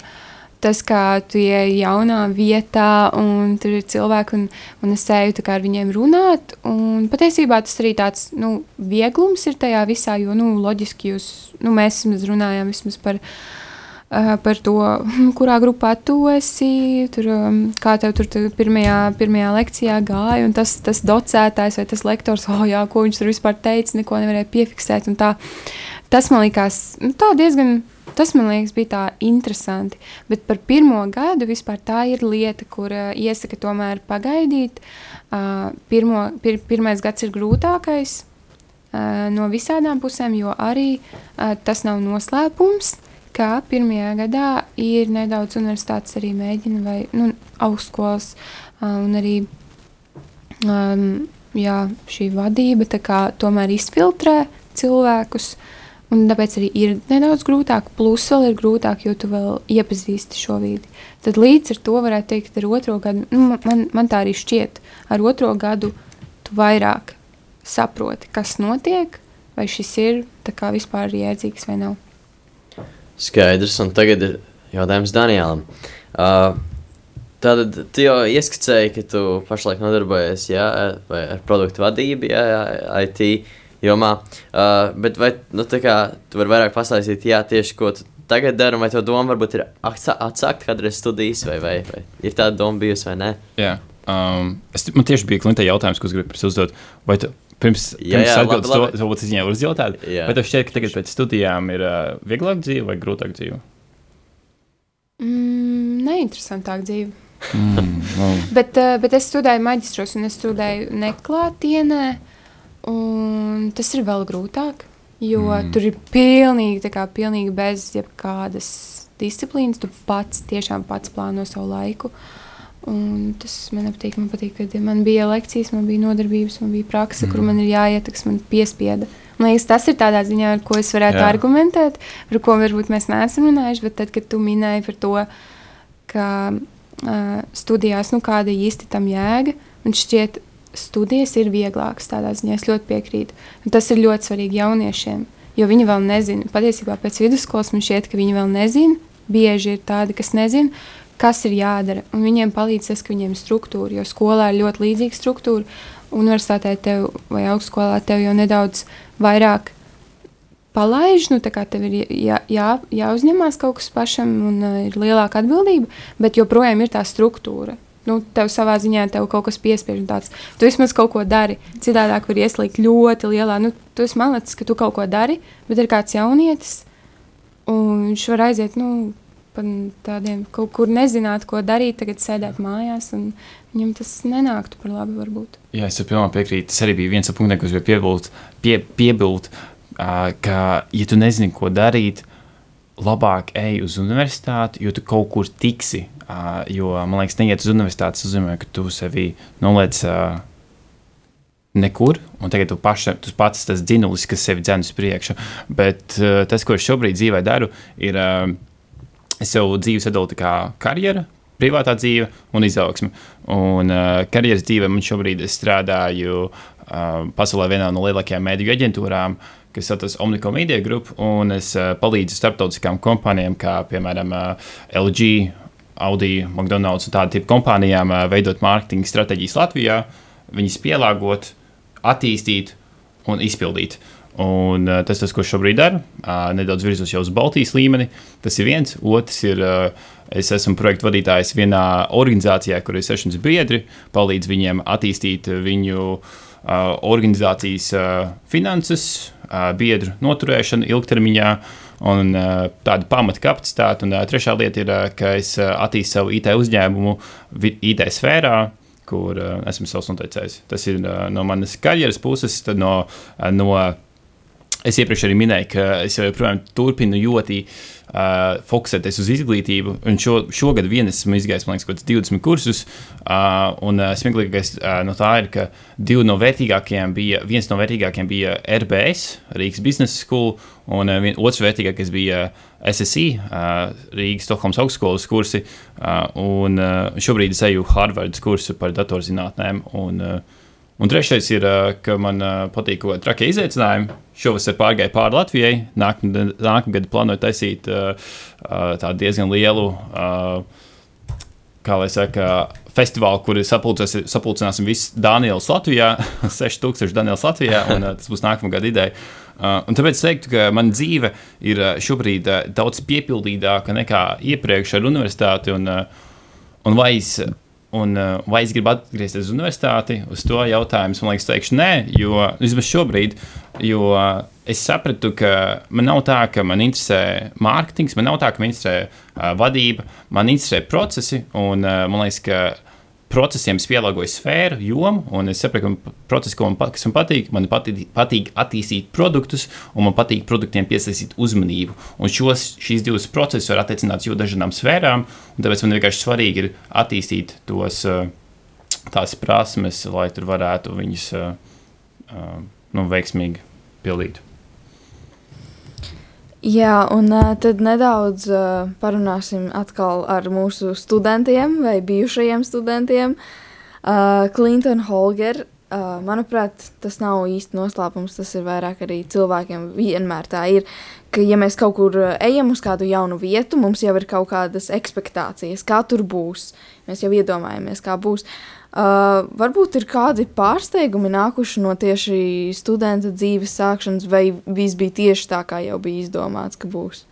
tas kā tu ej jaunā vietā, un tur ir cilvēki, un, un es eju ar viņiem runāt. Un patiesībā tas arī tāds nu, vieglums ir tajā visā, jo nu, loģiski jūs, nu, mēs vismaz runājām vismaz par. Uh, par to, kurā grupā tu esi, tur, um, kā tev tur tu pirmajā, pirmajā lekcijā gāja. un Tas, tas docētājs vai tas lektors, oh, jā, ko viņš tur vispār teica, neko nevarēja piefiksēt. Tā, tas man likās nu, diezgan. Tas man liekas, bija tā interesanti. Bet par pirmo gadu vispār tā ir lieta, kur uh, iesaka tomēr pagaidīt. Uh, pirmo, pir, pirmais gads ir grūtākais uh, no visām pusēm, jo arī uh, tas nav noslēpums ka pirmajā gadā ir nedaudz universitātes arī mēģina, vai nu, augstskolas, uh, un arī um, jā, šī vadība kā tomēr izfiltrē cilvēkus. Un tāpēc arī ir nedaudz grūtāk, plus vēl ir grūtāk, jo tu vēl iepazīsti šo vidi. Tad līdz ar to varētu teikt, ar otro gadu, nu, man, man tā arī šķiet, ar otro gadu tu vairāk saproti, kas notiek, vai šis ir vispār jēdzīgs vai nav. Skaidrs, un tagad ir jautājums Danielam. Uh, Tātad tu jau ieskicēji, ka tu pašlaik nodarbojies jā, ar produktu vadību, jā, IT jomā. Uh, bet vai nu, tā kā, tu vari vairāk pastāstīt, jā, tieši ko tu tagad dari, vai to doma varbūt ir atsā- atsākt kādreiz studijas, vai, vai, vai ir tāda doma bijusi vai nē? Jā, um, es, man tieši bija klienta jautājums, ko es gribu pirms uzdot. Vai tu pirms, Jā, pirms jā, atbildes to, to būtu izņēmu uzjautāt? Jā. Vai tev šķiet, ka tagad pēc studijām ir uh, vieglāk dzīve vai grūtāk dzīve? Mm, neinteresantāk dzīve. Mm, nu, Bet, uh, bet es studēju maģistros, un es studēju neklātienē. Un Tas ir vēl grūtāk, jo Mm. tur ir pilnīgi, kā, pilnīgi bez jebkādas disciplīnas. Tu pats tiešām pats plāno savu laiku. Un tas man patīk. Man patīk, ka man bija lekcijas, man bija nodarbības, man bija praksa, mm. kur man ir jāiet, kas man piespieda. Man liekas, tas ir tādā ziņā, ar ko es varētu. Jā. argumentēt, par ko varbūt mēs neesam runājuši. Bet tad, kad tu minēji par to, ka uh, studijās, nu, kāda īsti tam jēga, man šķiet, studijas ir vieglākas tādā ziņā. Es ļoti piekrītu. Un tas ir ļoti svarīgi jauniešiem, jo viņi vēl nezina. Patiesībā pēc vidusskolas man šķiet, ka viņi vēl nezina. Bieži ir tādi, kas nezina, kas ir jādara. Un viņiem palīdz tas, ka viņiem ir struktūra, jo skolā ir ļoti līdzīga struktūra. Universitātē tev vai augstskolā tev jau nedaudz vairāk palaiž, nu, tā kā tev ir jā, jā, jāuzņemās kaut kas pašam un uh, ir lielāka atbildība, bet joprojām ir tā struktūra. Nu, tev savā ziņā tev kaut kas piespiež, tāds - tu vismaz kaut ko dari. Citādāk var ieslīgt ļoti lielā. Nu, tu esi malacis, ka tu kaut ko dari, bet ir kāds jaunietis, un viņš var aiziet, nu, tādiem kaut kur nezināt, ko darīt, tagad sēdēt mājās, un viņam tas nenāktu par labi varbūt. Jā, es pilnībā piekrītu. Tas arī bija viens no punktiem, es gribēju piebilst, pie, piebilst, uh, ka, ja tu nezini, ko darīt, labāk ej uz universitāti, jo tu kaut kur tiksi. Uh, jo, man liekas, neiet uz universitāti, tas nozīmē, ka tu sevi noliec uh, nekur, un tagad tu, paša, tu pats tas dzinulis, kas sevi dzēn uz priekšu. Bet uh, tas, ko es šobrīd dzīvē daru, ir. Uh, es jau dzīvi sadalu tā kā karjera, privātā dzīve un izaugsme. Un uh, karjeras dzīvē man šobrīd es strādāju uh, pasaulē vienā no lielākajām mediju aģentūrām, kas saucas Omnico Media Group, un es uh, palīdzu starptautiskām kompānijām, kā piemēram uh, LG. Audi, McDonald's un tādu tipu kompānijām uh, veidot mārketinga stratēģijas Latvijā, viņas pielāgot, attīstīt un izpildīt. Un, uh, tas, tas, ko šobrīd daru, uh, nedaudz virzos jau uz Baltijas līmeni. Tas ir viens. Otrs ir, uh, es esmu projektu vadītājs vienā organizācijā, kur ir 600 biedri, palīdz viņiem attīstīt viņu uh, organizācijas uh, finanses, uh, biedru noturēšanu ilgtermiņā. Un uh, tāda pamata kapacitāte. Un uh, trešā lieta ir, uh, ka es attīstu savu IT uzņēmumu IT sfērā, kur uh, esmu savs noteicējs. Tas ir uh, no manas karjeras puses, no, uh, no Es iepriekš arī minēju, ka es joprojām turpinu ļoti uh, fokusēties uz izglītību. Šo, šogad vien esmu izgājis, man liekas, kaut kāds 20 kursus. Uh, un uh, smieklīgākais uh, no tā ir, ka divi no vērtīgākajiem bija, viens no vērtīgākajiem bija RBS, Rīgas Business School, un uh, vien, otrs vērtīgākais bija SSI, uh, Rīgas Stokholmas augstskolas kursi. Uh, un uh, šobrīd es eju Harvardas kursu par datorzinātnēm. Un, uh, Un trešais ir, ā, ka man ā, patīk kaut kāda trakie izaicinājumi. Šovasar pārgāju pāri Latvijai. Nākamgad, nākamgad plānoju taisīt ā, tādu diezgan lielu, kā lai saka, festivālu, kur sapulcināsim visus Danielus Latvijā, 6000 Danielus Latvijā, un tas būs nākamā gada ideja. Uh, tāpēc es teiktu, ka mana dzīve ir šobrīd ā, daudz piepildītāka nekā iepriekš ar universitāti. Un, ā, un vai es Un, uh, vai es gribu atgriezties uz universitāti? Uz to jautājumu man liekas, teikšu nē, jo vismaz šobrīd, jo uh, es sapratu, ka man nav tā, ka man interesē mārketings, man nav tā, ka man interesē uh, vadība, man interesē procesi. Un, uh, man liekas, ka procesiem es pielāgoju sfēru, jomu, un es saprotu, ka procesi, man, kas man patīk, man patīk, patīk attīstīt produktus, un man patīk produktiem piesaistīt uzmanību. Un šos, šīs divas procesus var attiecināt ļoti dažādām sfērām, un tāpēc man vienkārši svarīgi ir attīstīt tos. Uh, tās prasmes, lai tur varētu viņas uh, uh, nu, veiksmīgi pildīt. Jā, un uh, tad nedaudz uh, parunāsim atkal ar mūsu studentiem vai bijušajiem studentiem. Uh, Clinton Holger, uh, manuprāt, tas nav īsti noslēpums, tas ir vairāk arī cilvēkiem vienmēr tā ir, ka ja mēs kaut kur uh, ejam uz kādu jaunu vietu, mums jau ir kaut kādas expectācijas, kā tur būs. Mēs jau iedomājamies, kā būs. Uh, varbūt ir kādi pārsteigumi nākuši no tieši studenta dzīves sākšanas, vai viss bija tieši tā, kā jau bija izdomāts, ka būs.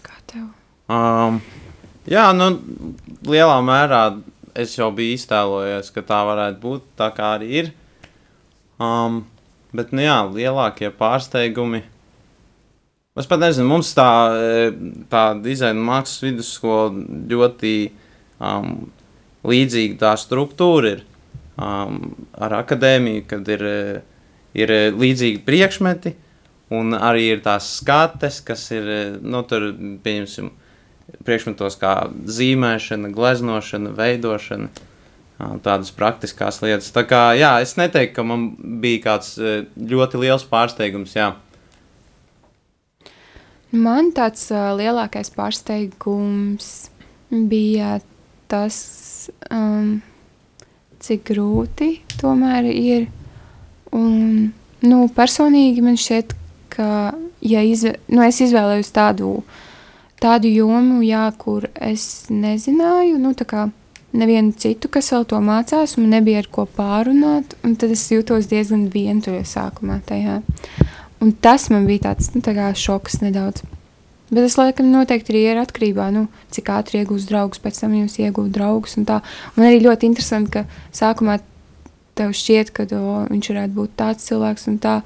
Kā tev? Um, jā, nu, lielā mērā es jau biju iztēlojies, ka tā varētu būt. Tā kā arī ir. Um, bet, nu, jā, lielākie pārsteigumi. Es pat nezinu, mums tā, e, tā dizaina mākslas vidusskola ļoti um, līdzīga tā struktūra ir um, ar akadēmiju, kad ir, e, ir e, līdzīgi priekšmeti. Un arī ir tās skates, kas ir, e, nu, tur, pieņemsim, priekšmetos kā zīmēšana, gleznošana, veidošana, tādas praktiskās lietas. Tā kā, jā, es neteiktu, ka man bija kāds ļoti liels pārsteigums, jā. Man tāds lielākais pārsteigums bija tas, um, cik grūti tomēr ir. Un, nu, personīgi man šķiet, ka ja izve, nu, es izvēlējos tādu, tādu jomu, jā, kur es nezināju, nu, tā kā nevienu citu, kas vēl to mācās, un nebija ar ko pārunāt, un tad es jūtos diezgan vientuļa sākumā tajā. Un tas man bija tāds nu, tā kā šoks nedaudz. Bet tas, laikam, noteikti arī ir atkarībā no nu, cik ātri iegūst draugus, pēc tam jūs iegūstat draugus. Un, tā. un arī ļoti interesanti, ka sākumā tev šķiet, ka o, viņš varētu būt tāds cilvēks un tā.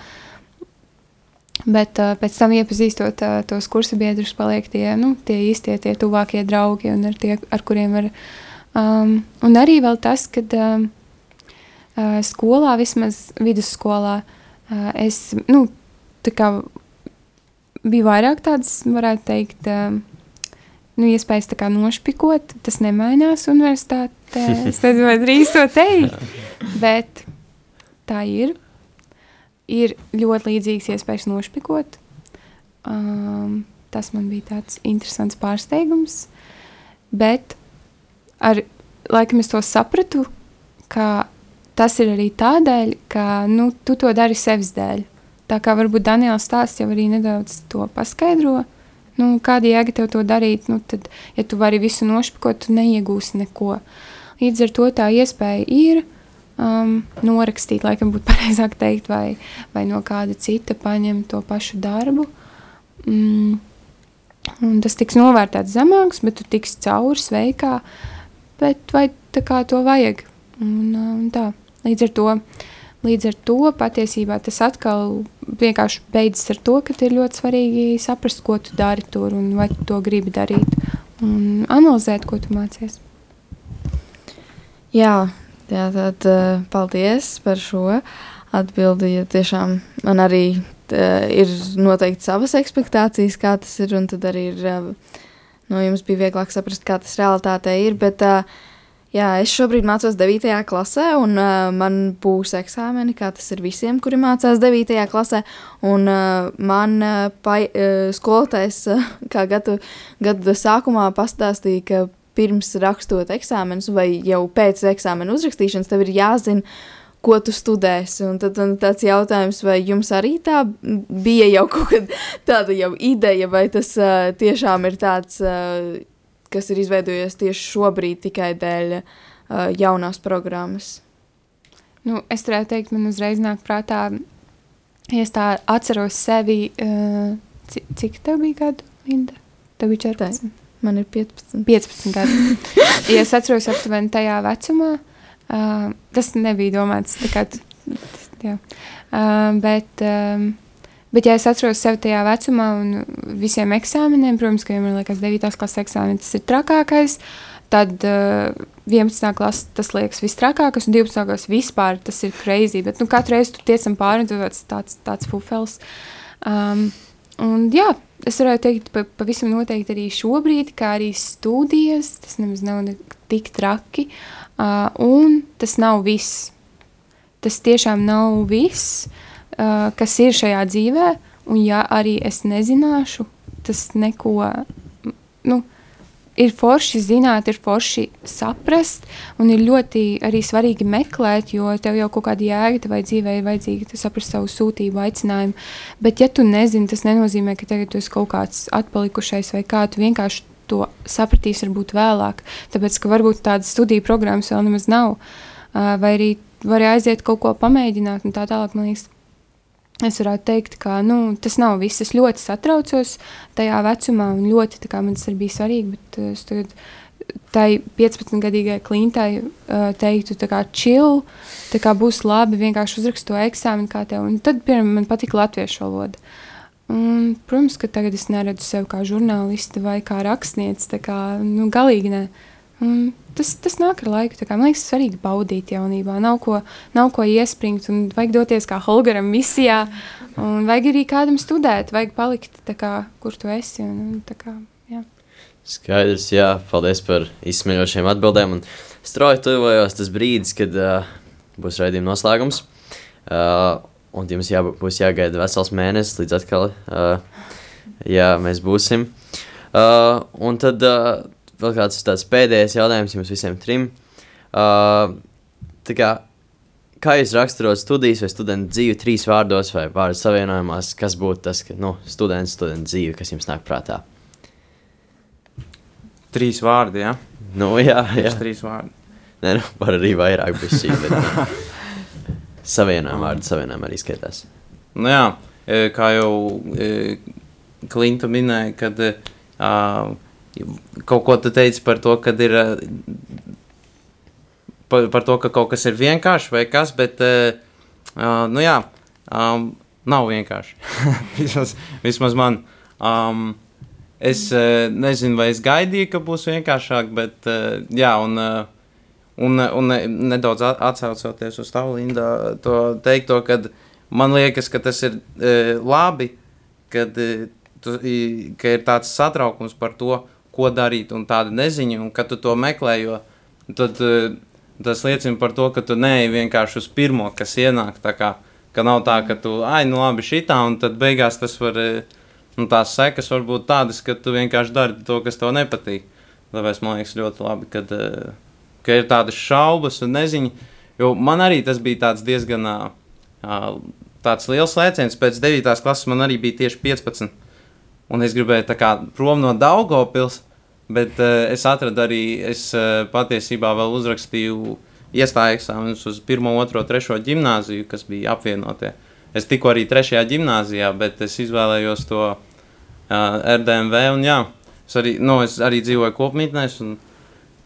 Bet uh, pēc tam, iepazīstot uh, tos kursa biedrus, paliek tie, nu, tie īstie, tie tuvākie draugi, un ar, tie, ar kuriem var. Um, un arī vēl tas, ka um, uh, skolā, vismaz vidusskolā, uh, es nu, tā kā bija vairāk tādas, varētu teikt, um, nu, iespējas tā kā nošpikot. Tas nemainās universitātē. Es nezinu, vai drīz to teikt, bet tā ir. Ir ļoti līdzīgas iespējas nošpikot. Um, tas man bija tāds interesants pārsteigums. Bet ar laikam es to sapratu, ka tas ir arī tādēļ, ka nu, tu to dari sevis dēļ. Tā kā varbūt Daniels stāsts jau arī nedaudz to paskaidro. Nu, kāda jēga tev to darīt? Nu, tad, ja tu vari visu nošpikot, tu neiegūsi neko. Līdz ar to tā iespēja ir um, norakstīt, laikam būtu pareizāk teikt, vai, vai no kāda cita paņemt to pašu darbu. Mm. Un tas tiks novērtēts zemāks, bet tu tiksi cauri sveikā. Bet vai tā kā to vajag? Un, un tā. Līdz ar to Līdz ar to patiesībā tas atkal vienkārši beidzas ar to, ka ir ļoti svarīgi saprast, ko tu dari tur un vai tu to gribi darīt. Un analizēt, ko tu mācies. Jā, jā tad uh, paldies par šo atbildi. Ja tiešām man arī uh, ir noteikti savas expectācijas, kā tas ir, un tad arī ir, uh, no jums bija vieglāk saprast, kā tas realitātē ir. Bet, uh, Jā, es šobrīd mācos 9. klasē, un uh, man būs eksāmeni, kā tas ir visiem, kuri mācās 9. klasē. Un uh, man uh, pai, uh, skolotājs uh, kā gadu, gadu sākumā pastāstīja, ka pirms rakstot eksāmenus vai jau pēc eksāmena uzrakstīšanas tev ir jāzina, ko tu studēsi. Un tad un tāds jautājums, vai jums arī tā bija jau kaut kāda tāda ideja, vai tas uh, tiešām ir tāds. Uh, kas ir izveidojies tieši šobrīd tikai dēļ uh, jaunās programmas? Nu, es varētu teikt, man uzreiz nāk prātā, ja es tā atceros sevi, uh, cik, tev bija gadu, Linda? Tev bija 14. Man ir 15. 15 gadi. ja es atceros aptuveni tajā vecumā, uh, tas nebija domāts tā kā, jā. Uh, bet, um, Bet, ja es atceros sevi tajā vecumā un visiem eksāmeniem, protams, ka man liekas, 9. klases eksāmenis tas ir trakākais. Tad uh, 11. klases tas liekas visstrakākais, un 12. klases vispār tas ir crazy. Bet nu, katru reizi tu tiecam pāri, un tu tāds, tāds, fufels. Um, un jā, es varētu teikt, pa, pavisam noteikti arī šobrīd, kā arī studijas, tas nemaz nav tik traki. Uh, un tas nav viss. Tas tiešām nav viss, uh, kas ir šajā dzīvē. Un ja arī es nezināšu, tas neko. Nu, ir forši zināt, ir forši saprast, un ir ļoti arī svarīgi meklēt, jo tev jau kaut kāda jēga vai dzīvē ir vajadzīga saprast savu sūtību, aicinājumu. Bet, ja tu nezini, tas nenozīmē, ka tagad tu esi kaut kāds atpalikušais vai kā tu vienkārši to sapratīsi varbūt vēlāk, tāpēc, ka varbūt tādas studiju programmas vēl nemaz nav, vai arī vari aiziet kaut ko pamēģināt un tā tālāk, man liekas, Es varētu teikt, ka nu, tas nav viss. Es ļoti satraucos tajā vecumā, un ļoti kā, man tas ir bijis svarīgi. Bet es tagad tai 15-gadīgai klintai uh, teiktu, ka chill, tā kā būs labi, vienkārši uzrakst to eksāmenu, kā tev. Un tad, piemēram, man patīk latviešu valoda. Un, protams, ka tagad es neredzu sevi kā žurnālisti vai kā rakstnieci. Tā kā nu, galīgi ne. Un tas, tas nāk ar laiku. Man liekas, svarīgi baudīt jaunībā. Nav ko, nav ko iespringt, un vajag doties kā Holgaram misijā. Un vajag arī kādam studēt, vajag palikt kā, kur tu esi. Un, un, kā, jā. Skaidrs, jā, paldies par izsmeļošiem atbildēm. Strauji tuvojos tas brīdis, kad uh, būs raidījuma noslēgums. Uh, un jums jā, būs jāgaida vesels mēnesis, līdz atkal uh, jā, mēs būsim. Uh, un tad uh, vēl kāds tāds pēdējais jautājums jums visiem trim. Uh, kā, kā jūs raksturot studijas vai studentu dzīvi trīs vārdos vai vārdu savienojumos, kas būtu tas, ka nu, students, studenta dzīve, kas jums nāk prātā? Trīs vārdi, jā. Nu, jā, jā. Tieši trīs vārdi. Nē, nu, var arī vairāk būt šī. Bet, savienojuma vārdu savienojuma arī skaitās. Nu, jā, e, kā jau e, Klinta minēja, kad uh, kaut ko tu teici par to, kad ir. Par, par to, ka kaut kas ir vienkārši vai kas, bet, uh, nu jā, um, nav vienkārši. vismaz, vismaz man. Um, es uh, nezinu, vai es gaidīju, ka būs vienkāršāk, bet, uh, jā, un, uh, un, un nedaudz atcaucoties uz tavu, Linda, to teikto, kad man liekas, ka tas ir uh, labi, kad, uh, tu, ka ir tāds satraukums par to, ko darīt, un tāda neziņa, un kad tu to meklē, jo tad, uh, tas liecina par to, ka tu neej vienkārši uz pirmo, kas ienāk. Kā, ka nav tā, ka tu, ai, nu labi, šitā, un tad beigās tas var, nu, tās sekas var būt tādas, ka tu vienkārši dari to, kas tev nepatīk. Tāpēc man liekas ļoti labi, kad, uh, ka ir tādas šaubas un neziņa, jo man arī tas bija tāds diezgan tāds liels lēciens. Pēc 9. klases man arī bija tieši 15 un es gribēju tā kā prom no Daugopils, bet uh, es atradu arī, es uh, patiesībā vēl uzrakstīju iestāju eksāmenus uz 1, 2, 3 gimnāziju, kas bija apvienotie. Es tikko arī 3. gimnāzijā, bet es izvēlējos to uh, RDMV, un jā, es arī, nu, es arī dzīvoju kopmītnēs, un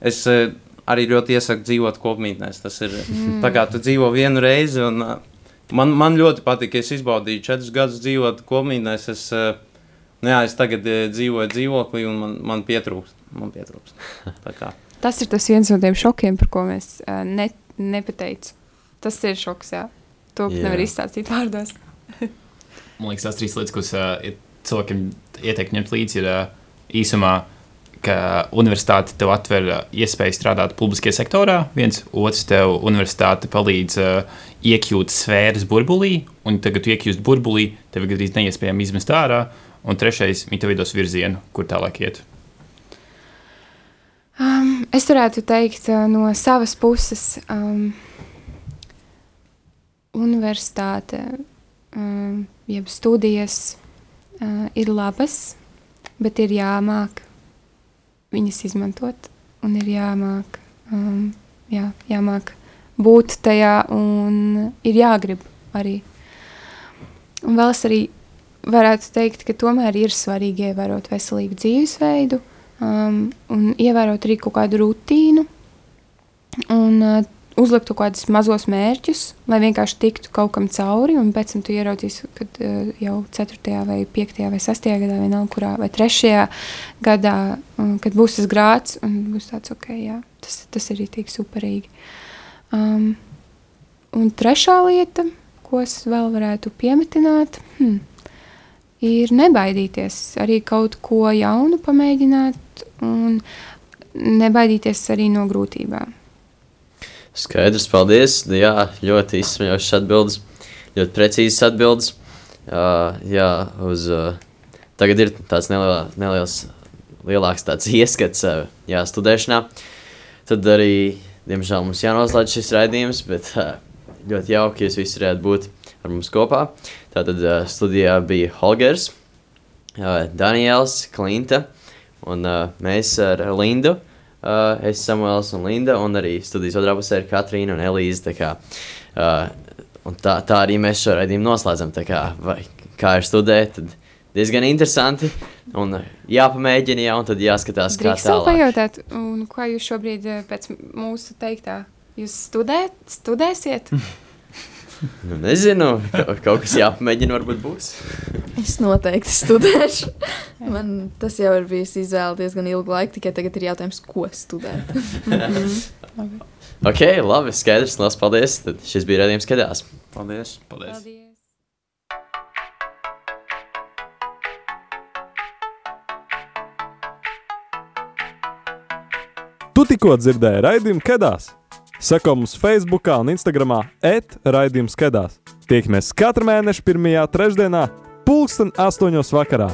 es uh, arī ļoti iesaku dzīvot kopmītnēs. Tas ir mm. tā kā tu dzīvo vienu reizi, un uh, man, man ļoti patika, es izbaudīju četrus gadus dzīvot kopmītnēs, es uh, Nu, jā, es tagad e, dzīvoju dzīvoklī, un man, man pietrūkst. Man pietrūkst. tas ir tas viens no tiem šokiem, par ko mēs uh, ne, nepateicu. Tas ir šoks, jā. To jā. nevar izstāstīt vārdos. man liekas, tās trīs lietas, kuras uh, cilvēkiem ieteikt ņemt līdzi, ir uh, īsumā, ka universitāte tev atver uh, iespēju strādāt publiskajā sektorā. Viens, otrs, tev universitāte palīdz uh, iekļūt sfēras burbulī, un tagad, kad tu iekļūsi burbulī, tev ir gandrīz neiespējami izmest ārā. Uh, un trešais - viņa vidos virzienu, kur tālāk iet? Um, es varētu teikt, uh, no savas puses, um, universitāte, um, jeb studijas uh, ir labas, bet ir jāmāk viņas izmantot un ir jāmāk, um, jā, jāmāk būt tajā un ir jāgrib arī. Un vēl es arī varētu teikt, ka tomēr ir svarīgi ievērot veselīgu dzīvesveidu um, un ievērot arī kaut kādu rutīnu un uh, uzlikt kaut kādus mazos mērķus, lai vienkārši tiktu kaut kam cauri, un pēc tam tu ieraudzīsi, kad uh, jau 4. vai 5. vai 6. gadā, vienalga kurā, vai 3. gadā, um, kad būs tas grāts, un būs tāds, ok, jā, tas, tas ir tik superīgi. Um, un trešā lieta, ko es vēl varētu piemetināt, hmm, ir nebaidīties arī kaut ko jaunu pamēģināt. Un nebaidīties arī no grūtībām. Skaidrs, paldies. Jā, ļoti izsmeļošas atbildes, ļoti precīzas atbildes. Uh, jā, uz, uh, tagad ir tāds nelielā, neliels, lielāks tāds ieskats uh, jā, studēšanā. Tad arī, diemžēl, mums jānoslēdz šis raidījums, bet uh, ļoti jauki, ja jūs visi varētu būt ar mums kopā. Tātad uh, studijā bija Holgers, uh, Daniels, Klinta un uh, mēs ar Lindu. Uh, es Samuēls un Linda, un arī studijas otrā pusē ir Katrīna un Elīze. Tā, kā, uh, un tā, tā arī mēs šo raidījumu noslēdzam. Kā, vai, kā ir studēt, tad diezgan interesanti. Un jāpamēģina, jā, un tad jāskatās, kā Drīkst vēl tālāk. pajautāt, un ko jūs šobrīd pēc mūsu teiktā? Jūs studēt, studēsiet? Nu, nezinu, kaut, kas jāpamēģina, varbūt būs. Es noteikti studēšu. Man tas jau ir bijis izvēle diezgan ilgu laiku, tikai tagad ir jautājums, ko studēt. Ok, labi, skaidrs, liels paldies. Tad šis bija redzējums, kadās. Paldies! Paldies! Paldies! Tu tikko dzirdēji raidījumu Kedās. Seko mums Facebook un Instagram etraidījums Kedās. Tiekamies katru mēnešu pirmajā trešdienā, pulksten astoņos vakarā.